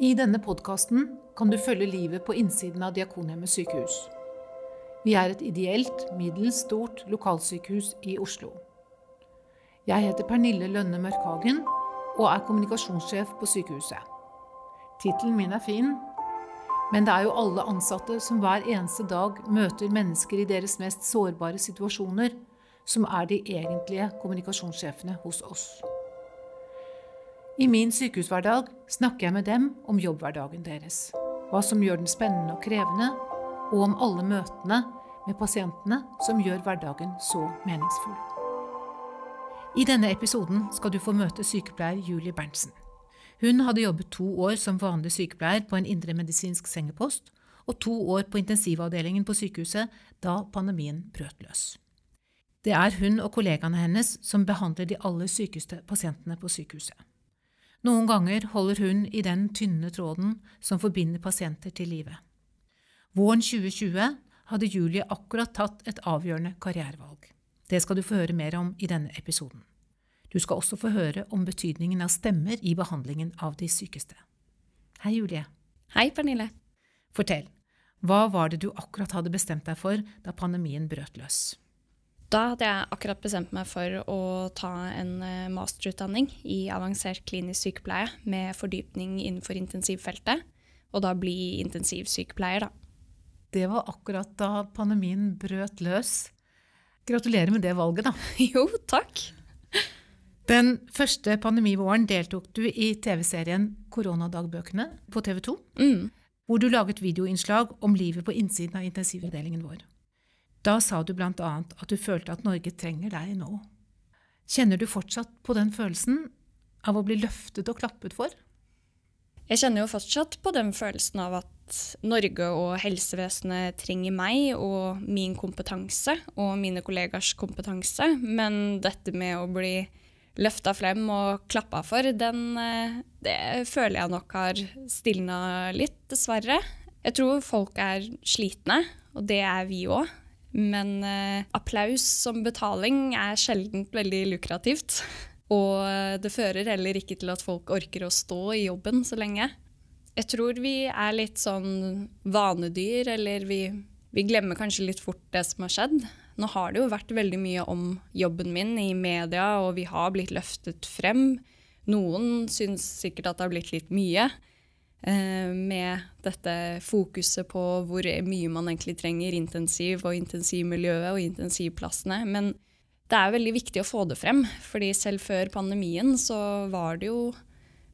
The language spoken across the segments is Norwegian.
I denne podkasten kan du følge livet på innsiden av Diakonhjemmet sykehus. Vi er et ideelt, middels stort lokalsykehus i Oslo. Jeg heter Pernille Lønne Mørkhagen og er kommunikasjonssjef på sykehuset. Tittelen min er fin, men det er jo alle ansatte som hver eneste dag møter mennesker i deres mest sårbare situasjoner, som er de egentlige kommunikasjonssjefene hos oss. I min sykehushverdag snakker jeg med dem om jobbhverdagen deres, hva som gjør den spennende og krevende, og om alle møtene med pasientene som gjør hverdagen så meningsfull. I denne episoden skal du få møte sykepleier Julie Berntsen. Hun hadde jobbet to år som vanlig sykepleier på en indremedisinsk sengepost og to år på intensivavdelingen på sykehuset da pandemien brøt løs. Det er hun og kollegaene hennes som behandler de aller sykeste pasientene på sykehuset. Noen ganger holder hun i den tynne tråden som forbinder pasienter til livet. Våren 2020 hadde Julie akkurat tatt et avgjørende karrierevalg. Det skal du få høre mer om i denne episoden. Du skal også få høre om betydningen av stemmer i behandlingen av de sykeste. Hei, Julie. Hei, Pernille. Fortell, hva var det du akkurat hadde bestemt deg for da pandemien brøt løs? Da hadde jeg akkurat bestemt meg for å ta en eh, masterutdanning i avansert klinisk sykepleie med fordypning innenfor intensivfeltet, og da bli intensivsykepleier, da. Det var akkurat da pandemien brøt løs. Gratulerer med det valget, da. Jo, takk. Den første pandemivåren deltok du i TV-serien Koronadagbøkene på TV 2, mm. hvor du laget videoinnslag om livet på innsiden av intensivavdelingen vår. Da sa du annet at du følte at Norge trenger deg nå. Kjenner du fortsatt på den følelsen av å bli løftet og klappet for? Jeg kjenner jo fortsatt på den følelsen av at Norge og helsevesenet trenger meg og min kompetanse og mine kollegers kompetanse, men dette med å bli løfta frem og klappa for, den, eh, det føler jeg nok har stilna litt, dessverre. Jeg tror folk er slitne, og det er vi òg. Men eh, applaus som betaling er sjelden veldig lukrativt. Og eh, det fører heller ikke til at folk orker å stå i jobben så lenge. Jeg tror vi er litt sånn vanedyr, eller vi, vi glemmer kanskje litt fort det som har skjedd. Nå har det jo vært veldig mye om jobben min i media, og vi har blitt løftet frem. Noen syns sikkert at det har blitt litt mye. Eh, med dette fokuset på hvor mye man egentlig trenger intensiv og intensivmiljøet og intensivplassene. Men det er veldig viktig å få det frem, fordi selv før pandemien så var det jo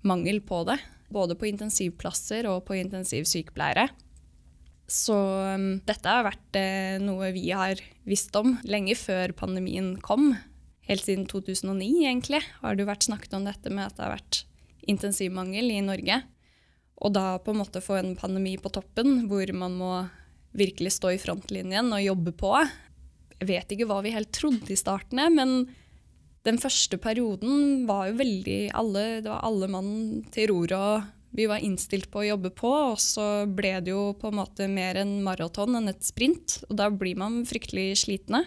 mangel på det. Både på intensivplasser og på intensivsykepleiere. Så um, dette har vært eh, noe vi har visst om lenge før pandemien kom. Helt siden 2009 egentlig har det jo vært snakket om dette med at det har vært intensivmangel i Norge. Og da på en måte få en pandemi på toppen, hvor man må virkelig stå i frontlinjen og jobbe på. Jeg vet ikke hva vi helt trodde i starten, men den første perioden var jo veldig alle, Det var alle mann til roret, og vi var innstilt på å jobbe på. Og så ble det jo på en måte mer en maraton enn et sprint, og da blir man fryktelig slitne.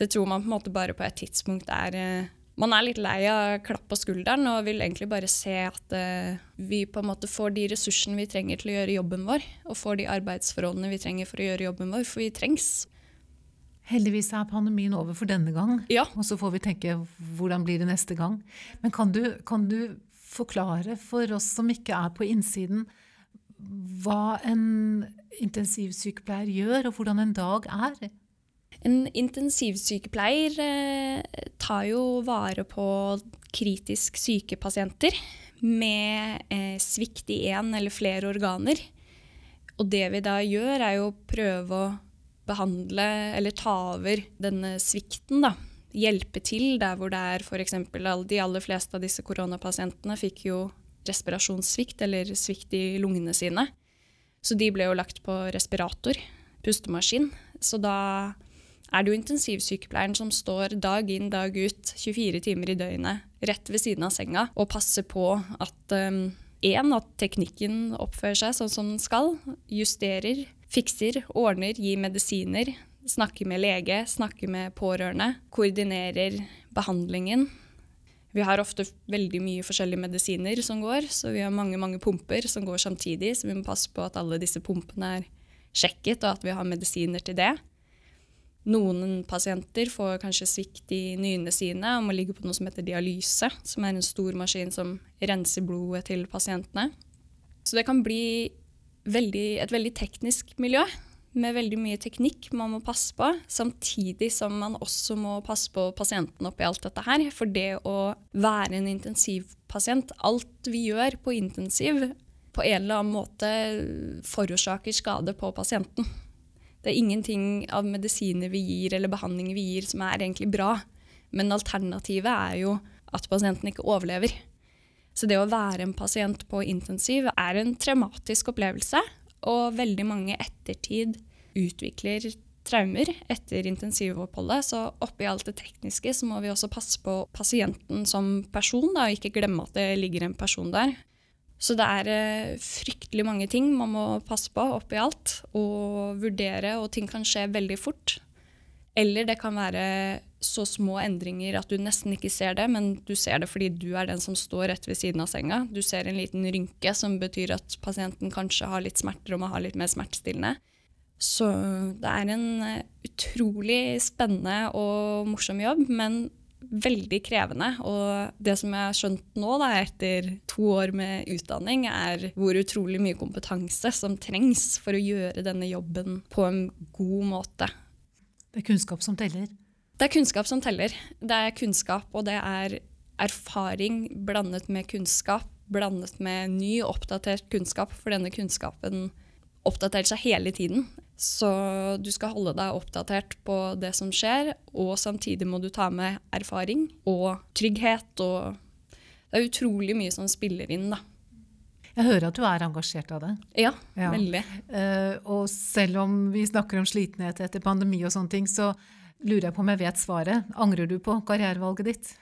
Det tror man på en måte bare på et tidspunkt er eh, man er litt lei av klapp på skulderen og vil egentlig bare se at uh, vi på en måte får de ressursene vi trenger til å gjøre jobben vår, og får de arbeidsforholdene vi trenger for å gjøre jobben vår, for vi trengs. Heldigvis er pandemien over for denne gang, ja. og så får vi tenke hvordan blir det neste gang. Men kan du, kan du forklare for oss som ikke er på innsiden, hva en intensivsykepleier gjør, og hvordan en dag er? En intensivsykepleier eh, tar jo vare på kritisk syke pasienter med eh, svikt i én eller flere organer. Og det vi da gjør, er jo å prøve å behandle eller ta over denne svikten. da. Hjelpe til der hvor det er f.eks. de aller fleste av disse koronapasientene fikk jo respirasjonssvikt eller svikt i lungene sine. Så de ble jo lagt på respirator, pustemaskin. Så da er det jo intensivsykepleieren som står dag inn, dag ut, 24 timer i døgnet rett ved siden av senga og passer på at um, en, at teknikken oppfører seg sånn som den skal, justerer, fikser, ordner, gir medisiner, snakker med lege, snakker med pårørende, koordinerer behandlingen. Vi har ofte veldig mye forskjellige medisiner som går, så vi har mange mange pumper som går samtidig, så vi må passe på at alle disse pumpene er sjekket, og at vi har medisiner til det. Noen pasienter får kanskje svikt i nyrene sine og må ligge på noe som heter dialyse, som er en stor maskin som renser blodet til pasientene. Så det kan bli veldig, et veldig teknisk miljø med veldig mye teknikk man må passe på, samtidig som man også må passe på pasienten oppi alt dette her. For det å være en intensivpasient, alt vi gjør på intensiv, på en eller annen måte forårsaker skade på pasienten. Det er ingenting av medisiner vi gir eller behandlinger vi gir som er egentlig bra. Men alternativet er jo at pasienten ikke overlever. Så det å være en pasient på intensiv er en traumatisk opplevelse. Og veldig mange ettertid utvikler traumer etter intensivoppholdet. Så oppi alt det tekniske så må vi også passe på pasienten som person, da, og ikke glemme at det ligger en person der. Så det er eh, fryktelig mange ting man må passe på oppi alt og vurdere, og ting kan skje veldig fort. Eller det kan være så små endringer at du nesten ikke ser det, men du ser det fordi du er den som står rett ved siden av senga. Du ser en liten rynke som betyr at pasienten kanskje har litt smerter og må ha litt mer smertestillende. Så det er en eh, utrolig spennende og morsom jobb, men veldig krevende. Og det som jeg har skjønt nå, da, etter to år med utdanning, er hvor utrolig mye kompetanse som trengs for å gjøre denne jobben på en god måte. Det er kunnskap som teller? Det er kunnskap som teller. Det er kunnskap, og det er erfaring blandet med kunnskap, blandet med ny, oppdatert kunnskap, for denne kunnskapen oppdaterer seg hele tiden. Så du skal holde deg oppdatert på det som skjer, og samtidig må du ta med erfaring og trygghet. Og det er utrolig mye som spiller inn, da. Jeg hører at du er engasjert av det. Ja, ja. veldig. Uh, og selv om vi snakker om slitenhet etter pandemi og sånne ting, så lurer jeg på om jeg vet svaret. Angrer du på karrierevalget ditt?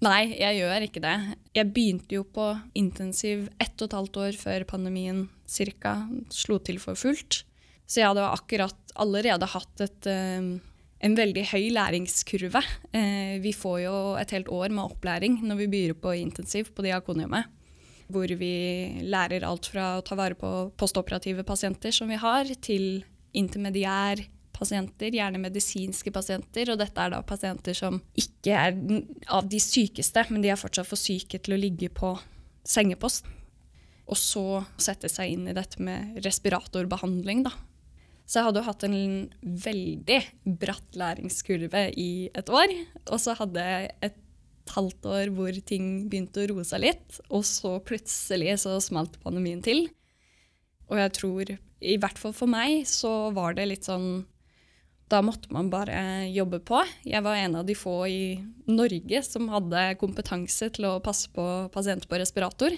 Nei, jeg gjør ikke det. Jeg begynte jo på intensiv ett og et halvt år før pandemien cirka slo til for fullt. Så jeg hadde akkurat allerede hatt et, eh, en veldig høy læringskurve. Eh, vi får jo et helt år med opplæring når vi begynner på intensiv på Diakoniumet. Hvor vi lærer alt fra å ta vare på postoperative pasienter som vi har, til intermediær pasienter, gjerne medisinske pasienter. Og dette er da pasienter som ikke er av de sykeste, men de er fortsatt for syke til å ligge på sengepost. Og så sette seg inn i dette med respiratorbehandling, da. Så jeg hadde jo hatt en veldig bratt læringskurve i et år. Og så hadde jeg et halvt år hvor ting begynte å roe seg litt. Og så plutselig så smalt pandemien til. Og jeg tror, i hvert fall for meg, så var det litt sånn da måtte man bare jobbe på. Jeg var en av de få i Norge som hadde kompetanse til å passe på pasienter på respirator.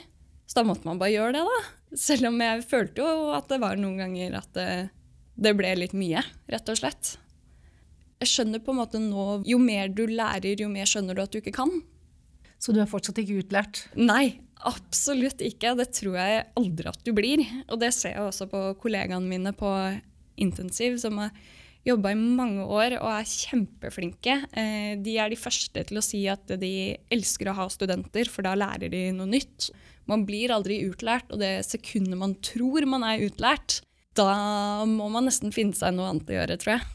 Så da måtte man bare gjøre det, da. Selv om jeg følte jo at det var noen ganger at det det ble litt mye, rett og slett. Jeg skjønner på en måte nå Jo mer du lærer, jo mer skjønner du at du ikke kan. Så du er fortsatt ikke utlært? Nei, absolutt ikke. Det tror jeg aldri at du blir. Og det ser jeg også på kollegaene mine på intensiv, som har jobba i mange år og er kjempeflinke. Eh, de er de første til å si at de elsker å ha studenter, for da lærer de noe nytt. Man blir aldri utlært, og det sekundet man tror man er utlært, da må man nesten finne seg noe annet å gjøre, tror jeg.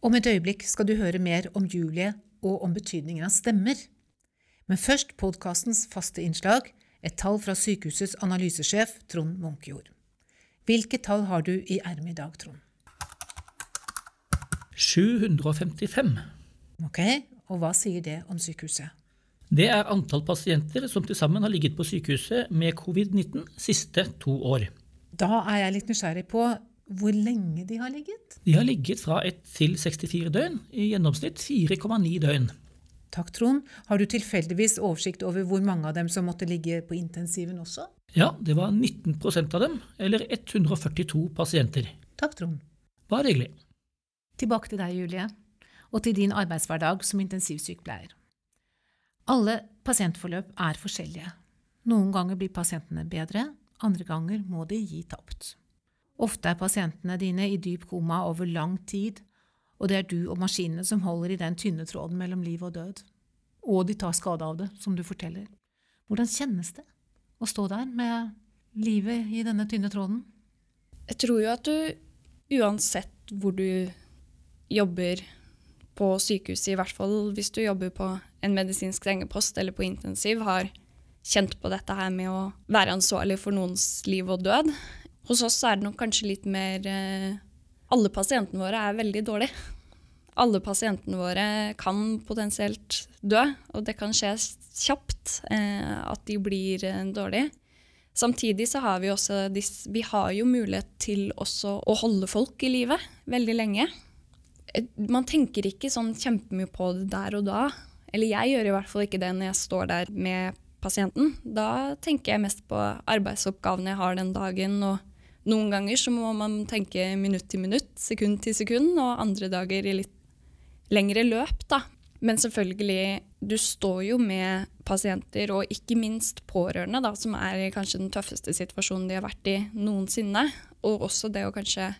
Om et øyeblikk skal du høre mer om Julie og om betydningen av stemmer. Men først podkastens faste innslag, et tall fra sykehusets analysesjef Trond Munkejord. Hvilke tall har du i ermet i dag, Trond? 755. Ok, og hva sier det om sykehuset? Det er antall pasienter som til sammen har ligget på sykehuset med covid-19 siste to år. Da er jeg litt nysgjerrig på hvor lenge de har ligget? De har ligget fra 1 til 64 døgn, i gjennomsnitt 4,9 døgn. Takk, Trond. Har du tilfeldigvis oversikt over hvor mange av dem som måtte ligge på intensiven også? Ja, det var 19% av dem, eller 142 pasienter. Takk, Trond. Bare hyggelig. Tilbake til deg, Julie, og til din arbeidshverdag som intensivsykepleier. Alle pasientforløp er forskjellige. Noen ganger blir pasientene bedre, andre ganger må de gi tapt. Ofte er pasientene dine i dyp koma over lang tid, og det er du og maskinene som holder i den tynne tråden mellom liv og død. og de tar skade av det, som du forteller. Hvordan kjennes det å stå der med livet i denne tynne tråden? Jeg tror jo at du uansett hvor du jobber på sykehuset, i hvert fall hvis du jobber på en medisinsk sengepost eller på intensiv, har kjent på dette her med å være ansvarlig for noens liv og død. Hos oss er det nok kanskje litt mer eh, Alle pasientene våre er veldig dårlige. Alle pasientene våre kan potensielt dø, og det kan skje kjapt eh, at de blir eh, dårlige. Samtidig så har vi også vi har jo mulighet til også å holde folk i live veldig lenge. Man tenker ikke sånn kjempemye på det der og da. Eller jeg gjør i hvert fall ikke det når jeg står der med pasienten. Da tenker jeg mest på arbeidsoppgavene jeg har den dagen. Og noen ganger så må man tenke minutt til minutt, sekund til sekund, og andre dager i litt lengre løp, da. Men selvfølgelig, du står jo med pasienter, og ikke minst pårørende, da, som er kanskje den tøffeste situasjonen de har vært i noensinne. Og også det å kanskje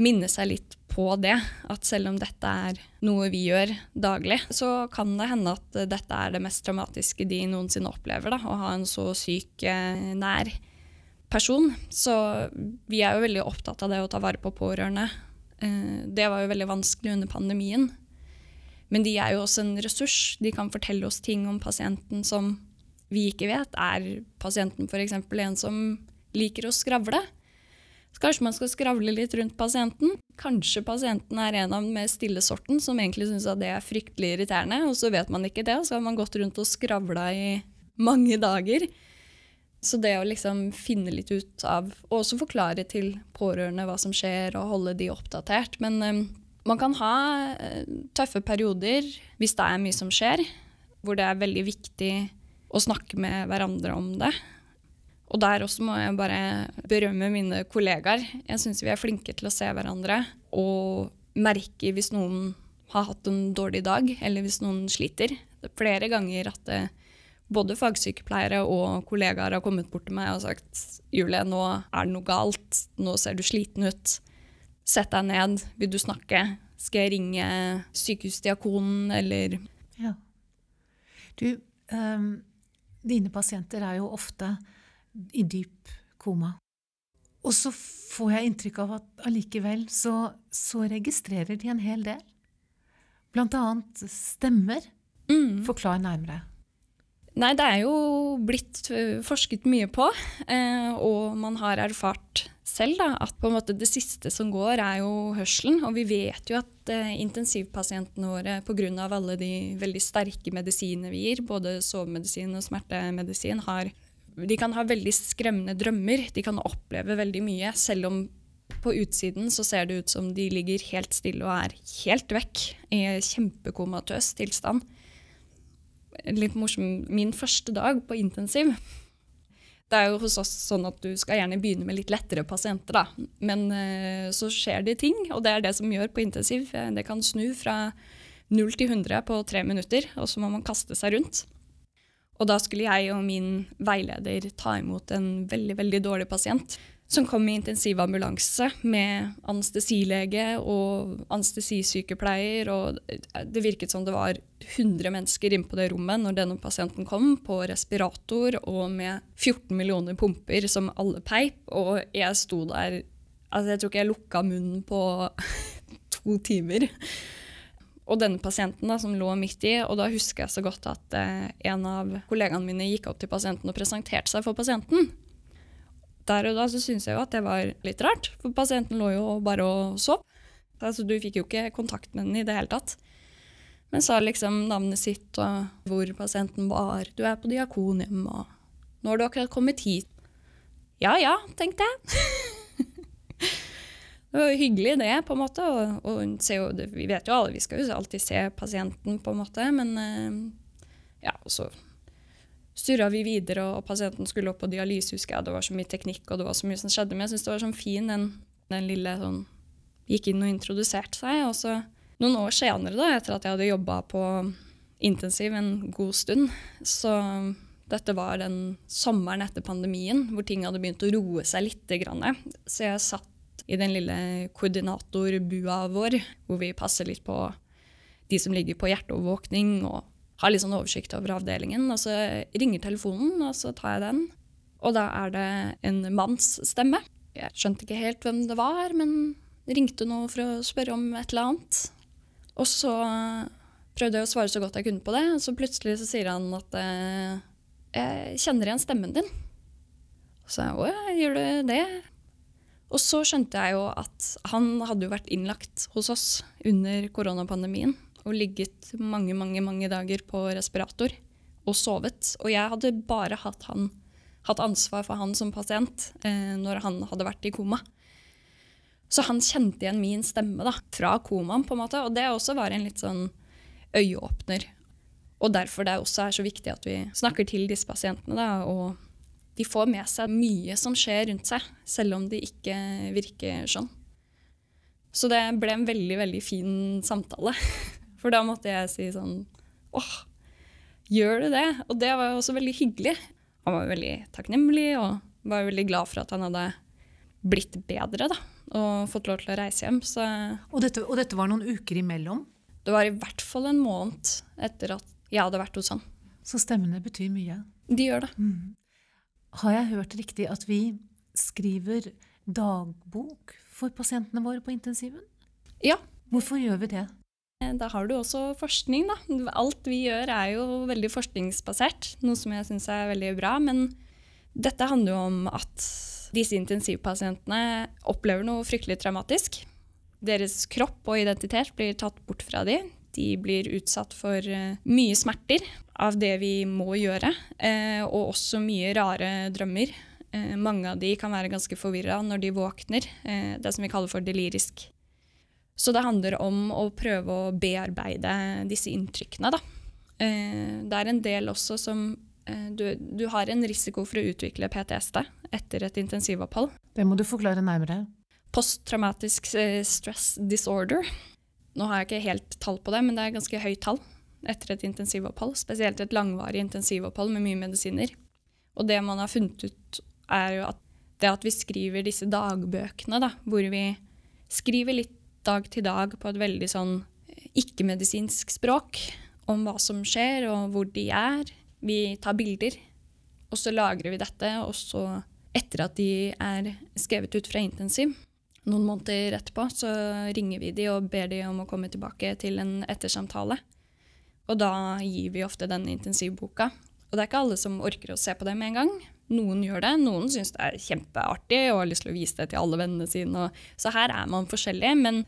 minne seg litt på det, at selv om dette er noe vi gjør daglig, så kan det hende at dette er det mest traumatiske de noensinne opplever. Da, å ha en så syk, eh, nær person. Så vi er jo veldig opptatt av det å ta vare på pårørende. Eh, det var jo veldig vanskelig under pandemien. Men de er jo også en ressurs. De kan fortelle oss ting om pasienten som vi ikke vet. Er pasienten f.eks. en som liker å skravle? Kanskje man skal skravle litt rundt pasienten. Kanskje pasienten er en av den mer stille sorten som egentlig syns det er fryktelig irriterende, og så vet man ikke det, og så har man gått rundt og skravla i mange dager. Så det å liksom finne litt ut av, og også forklare til pårørende hva som skjer, og holde de oppdatert. Men um, man kan ha uh, tøffe perioder hvis det er mye som skjer, hvor det er veldig viktig å snakke med hverandre om det. Og der også må jeg bare berømme mine kollegaer. Jeg syns vi er flinke til å se hverandre og merke hvis noen har hatt en dårlig dag, eller hvis noen sliter. Det er flere ganger at det, eh, både fagsykepleiere og kollegaer har kommet bort til meg og sagt Julie, nå er det noe galt, nå ser du sliten ut. Sett deg ned, vil du snakke? Skal jeg ringe sykehusdiakonen, eller Ja. Du, um, dine pasienter er jo ofte i dyp koma. Og så får jeg inntrykk av at allikevel så, så registrerer de en hel del. Blant annet stemmer. mm. Forklar nærmere. Nei, det er jo blitt eh, forsket mye på, eh, og man har erfart selv da, at på en måte det siste som går, er jo hørselen. Og vi vet jo at eh, intensivpasientene våre pga. alle de veldig sterke medisinene vi gir, både sovemedisin og smertemedisin, har, de kan ha veldig skremmende drømmer. De kan oppleve veldig mye, selv om på utsiden så ser det ut som de ligger helt stille og er helt vekk i kjempekomatøs tilstand litt morsom Min første dag på intensiv Det er jo hos oss sånn at du skal gjerne begynne med litt lettere pasienter, da. Men uh, så skjer det ting, og det er det som gjør på intensiv. Eh, det kan snu fra 0 til 100 på tre minutter, og så må man kaste seg rundt. Og da skulle jeg og min veileder ta imot en veldig, veldig dårlig pasient som kom i intensivambulanse med anestesilege og anestesisykepleier. Og det virket som det var 100 mennesker inne på det rommet når denne pasienten kom, på respirator og med 14 millioner pumper som alle peip. Og jeg sto der altså Jeg tror ikke jeg lukka munnen på to timer. Og denne pasienten da, som lå midt i, og da husker jeg så godt at eh, en av kollegaene mine gikk opp til pasienten og presenterte seg for pasienten der og da så syntes jeg jo at det var litt rart, for pasienten lå jo bare og sov. Altså, du fikk jo ikke kontakt med den i det hele tatt. Men sa liksom navnet sitt og hvor pasienten var. Du er på Diakonhjem, og nå har du akkurat kommet hit. Ja ja, tenkte jeg. det var hyggelig, det, på en måte. Og, og jo, vi vet jo alle, vi skal jo alltid se pasienten, på en måte. Men eh, ja, og så styra vi videre, og pasienten skulle opp på dialyse, husker jeg. Det var så mye teknikk, og det var så mye som skjedde. Men jeg syns det var sånn fin, den, den lille sånn Gikk inn og introduserte seg. Og så noen år senere, da, etter at jeg hadde jobba på intensiv en god stund, så dette var den sommeren etter pandemien hvor ting hadde begynt å roe seg litt. Så jeg satt i den lille koordinatorbua vår, hvor vi passer litt på de som ligger på hjerteovervåkning, og har litt sånn oversikt over avdelingen. Og så ringer telefonen, og så tar jeg den. Og da er det en mannsstemme. Jeg skjønte ikke helt hvem det var, men ringte nå for å spørre om et eller annet. Og så prøvde jeg å svare så godt jeg kunne på det, og så plutselig så sier han at eh, jeg kjenner igjen stemmen din. Og så jeg å ja, gjør du det? Og så skjønte jeg jo at han hadde jo vært innlagt hos oss under koronapandemien og ligget mange, mange, mange dager på respirator og sovet. Og jeg hadde bare hatt, han, hatt ansvar for han som pasient eh, når han hadde vært i koma. Så han kjente igjen min stemme da, fra komaen, på en måte. Og det også var en litt sånn øyeåpner. Og derfor det også er så viktig at vi snakker til disse pasientene. Da, og de får med seg mye som skjer rundt seg, selv om de ikke virker sånn. Så det ble en veldig, veldig fin samtale. For da måtte jeg si sånn åh, gjør du det? Og det var jo også veldig hyggelig. Han var veldig takknemlig og var veldig glad for at han hadde blitt bedre da, og fått lov til å reise hjem. Så Og dette, og dette var noen uker imellom, det var i hvert fall en måned etter at jeg hadde vært hos han. så stemmene betyr mye. De gjør det. Har jeg hørt riktig at vi skriver dagbok for pasientene våre på intensiven? Ja, Hvorfor gjør vi det? Da har du også forskning, da. Alt vi gjør er jo veldig forskningsbasert, noe som jeg syns er veldig bra. Men dette handler jo om at disse intensivpasientene opplever noe fryktelig traumatisk. Deres kropp og identitet blir tatt bort fra dem. De blir utsatt for eh, mye smerter av det vi må gjøre, eh, og også mye rare drømmer. Eh, mange av de kan være ganske forvirra når de våkner, det som vi kaller for delirisk. Så det handler om å prøve å bearbeide disse inntrykkene. Da. Det er en del også som du, du har en risiko for å utvikle PTSD etter et intensivopphold. Det må du forklare nærmere. Posttraumatisk stress disorder. Nå har jeg ikke helt tall på det, men det er ganske høyt tall etter et intensivopphold. Spesielt et langvarig intensivopphold med mye medisiner. Og det man har funnet ut, er jo at det at vi skriver disse dagbøkene, da, hvor vi skriver litt dag til dag på et veldig sånn ikke-medisinsk språk om hva som skjer og hvor de er. Vi tar bilder, og så lagrer vi dette, og så, etter at de er skrevet ut fra intensiv, noen måneder etterpå, så ringer vi de og ber de om å komme tilbake til en ettersamtale. Og da gir vi ofte den intensivboka. Og det er ikke alle som orker å se på det med en gang. Noen gjør det, noen syns det er kjempeartig og har lyst til å vise det til alle vennene sine. Så her er man forskjellig, men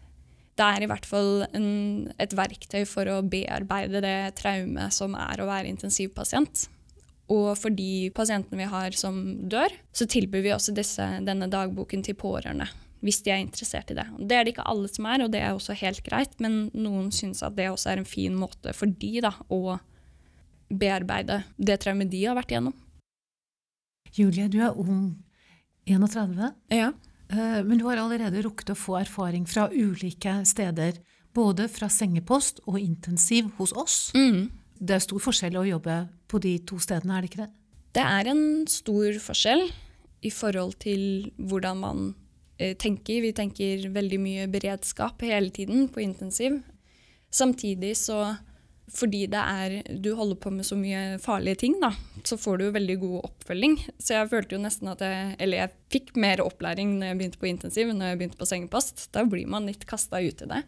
det er i hvert fall en, et verktøy for å bearbeide det traumet som er å være intensivpasient. Og for de pasientene vi har som dør, så tilbyr vi også disse, denne dagboken til pårørende. Hvis de er interessert i det. Det er det ikke alle som er, og det er også helt greit, men noen syns at det også er en fin måte for de da, å bearbeide det traumet de har vært igjennom. Julie, du er ung. 31. Ja. Eh, Men du har allerede rukket å få erfaring fra ulike steder. Både fra sengepost og intensiv hos oss. Mm. Det er stor forskjell å jobbe på de to stedene, er det ikke det? Det er en stor forskjell i forhold til hvordan man tenker. Vi tenker veldig mye beredskap hele tiden på intensiv. Samtidig så fordi det er, du holder på med så mye farlige ting, da, så får du veldig god oppfølging. Så jeg følte jo nesten at jeg Eller jeg fikk mer opplæring når jeg begynte på intensiv når jeg begynte på sengepost. Da blir man litt kasta ut i det.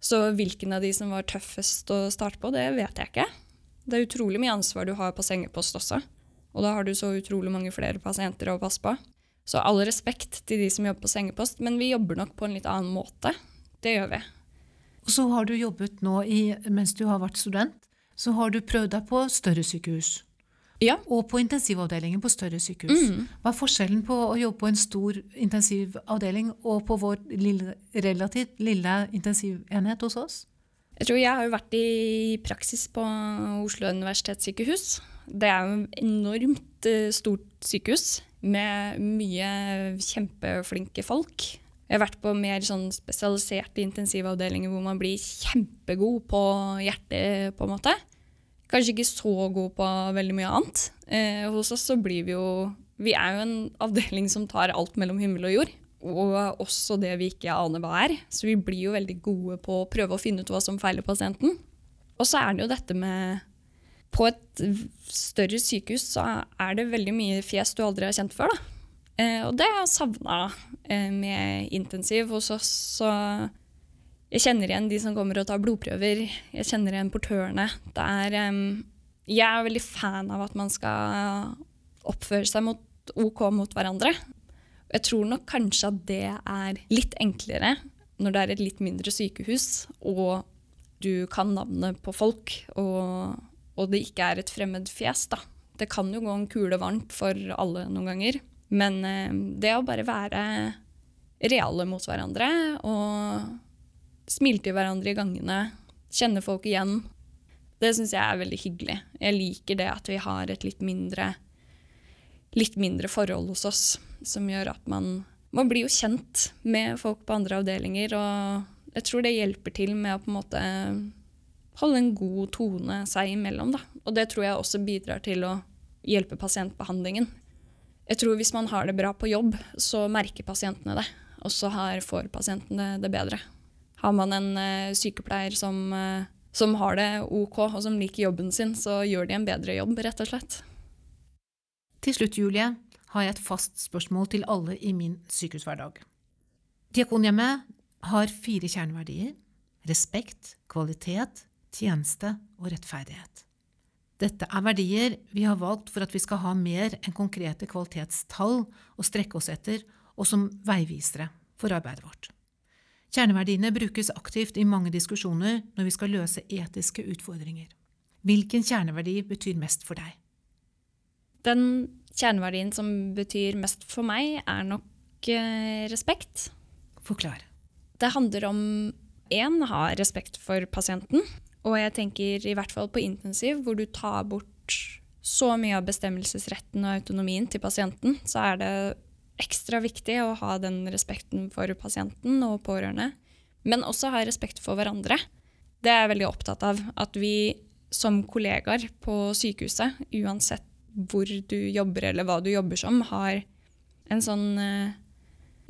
Så hvilken av de som var tøffest å starte på, det vet jeg ikke. Det er utrolig mye ansvar du har på sengepost også. Og da har du så utrolig mange flere pasienter å passe på. Så all respekt til de som jobber på sengepost, men vi jobber nok på en litt annen måte. Det gjør vi. Og så har du jobbet nå i, mens du har vært student, så har du prøvd deg på større sykehus. Ja. Og på intensivavdelingen på større sykehus. Mm. Hva er forskjellen på å jobbe på en stor intensivavdeling og på vår lille, relativt lille intensivenhet hos oss? Jeg tror jeg har vært i praksis på Oslo universitetssykehus. Det er jo et enormt eh, stort sykehus med mye kjempeflinke folk. Jeg har vært på mer sånn spesialiserte intensivavdelinger hvor man blir kjempegod på hjertet, på en måte. Kanskje ikke så god på veldig mye annet. Eh, hos oss så blir vi jo Vi er jo en avdeling som tar alt mellom himmel og jord. Og også det vi ikke aner hva er. Så vi blir jo veldig gode på å prøve å finne ut hva som feiler pasienten. Og så er det jo dette med På et større sykehus så er det veldig mye fjes du aldri har kjent før. Eh, og det har jeg savna eh, med intensiv hos oss. Så jeg kjenner igjen de som kommer og tar blodprøver. Jeg kjenner igjen portørene. Er eh, Jeg er veldig fan av at man skal oppføre seg mot OK mot hverandre. Jeg tror nok kanskje at det er litt enklere når det er et litt mindre sykehus, og du kan navnet på folk, og, og det ikke er et fremmed fjes. da. Det kan jo gå en kule varmt for alle noen ganger. Men eh, det å bare være reale mot hverandre og smile til hverandre i gangene, kjenne folk igjen, det syns jeg er veldig hyggelig. Jeg liker det at vi har et litt mindre, litt mindre forhold hos oss, som gjør at man Man blir jo kjent med folk på andre avdelinger, og jeg tror det hjelper til med å på en måte holde en god tone seg imellom. Da. Og det tror jeg også bidrar til å hjelpe pasientbehandlingen. Jeg tror hvis man har det bra på jobb, så merker pasientene det. Og så får pasientene det bedre. Har man en uh, sykepleier som, uh, som, har det OK, og som liker jobben sin, så gjør de en bedre jobb, rett og slett. Til slutt, Julie, har jeg et fast spørsmål til alle i min sykehushverdag. Diakonhjemmet har fire kjerneverdier – respekt, kvalitet, tjeneste og rettferdighet. Dette er verdier vi har valgt for at vi skal ha mer enn konkrete kvalitetstall å strekke oss etter, og som veivisere for arbeidet vårt. Kjerneverdiene brukes aktivt i mange diskusjoner når vi skal løse etiske utfordringer. Hvilken kjerneverdi betyr mest for deg? Den kjerneverdien som betyr mest for meg, er nok eh, respekt. Forklar. Det handler om én, ha respekt for pasienten. Og jeg tenker i hvert fall på intensiv, hvor du tar bort så mye av bestemmelsesretten og autonomien til pasienten, så er det ekstra viktig å ha den respekten for pasienten og pårørende. Men også ha respekt for hverandre. Det er jeg veldig opptatt av. At vi som kollegaer på sykehuset, uansett hvor du jobber eller hva du jobber som, har en sånn uh,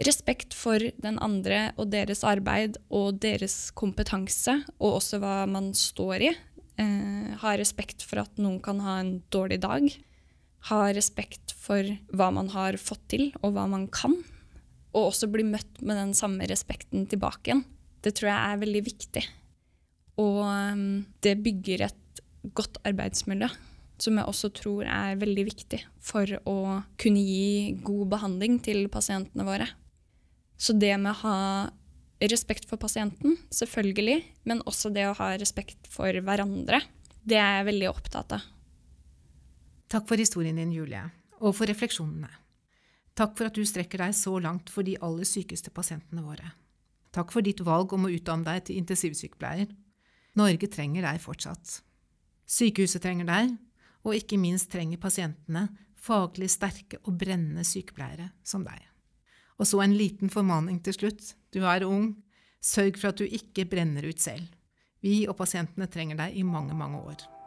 respekt for den andre og deres arbeid og deres kompetanse, og også hva man står i. Eh, ha respekt for at noen kan ha en dårlig dag. Ha respekt for hva man har fått til, og hva man kan. Og også bli møtt med den samme respekten tilbake igjen. Det tror jeg er veldig viktig. Og um, det bygger et godt arbeidsmiljø, som jeg også tror er veldig viktig for å kunne gi god behandling til pasientene våre. Så det med å ha respekt for pasienten, selvfølgelig, men også det å ha respekt for hverandre, det er jeg veldig opptatt av. Takk for historien din, Julie, og for refleksjonene. Takk for at du strekker deg så langt for de aller sykeste pasientene våre. Takk for ditt valg om å utdanne deg til intensivsykepleier. Norge trenger deg fortsatt. Sykehuset trenger deg, og ikke minst trenger pasientene faglig sterke og brennende sykepleiere som deg. Og så en liten formaning til slutt. Du er ung. Sørg for at du ikke brenner ut selv. Vi og pasientene trenger deg i mange, mange år.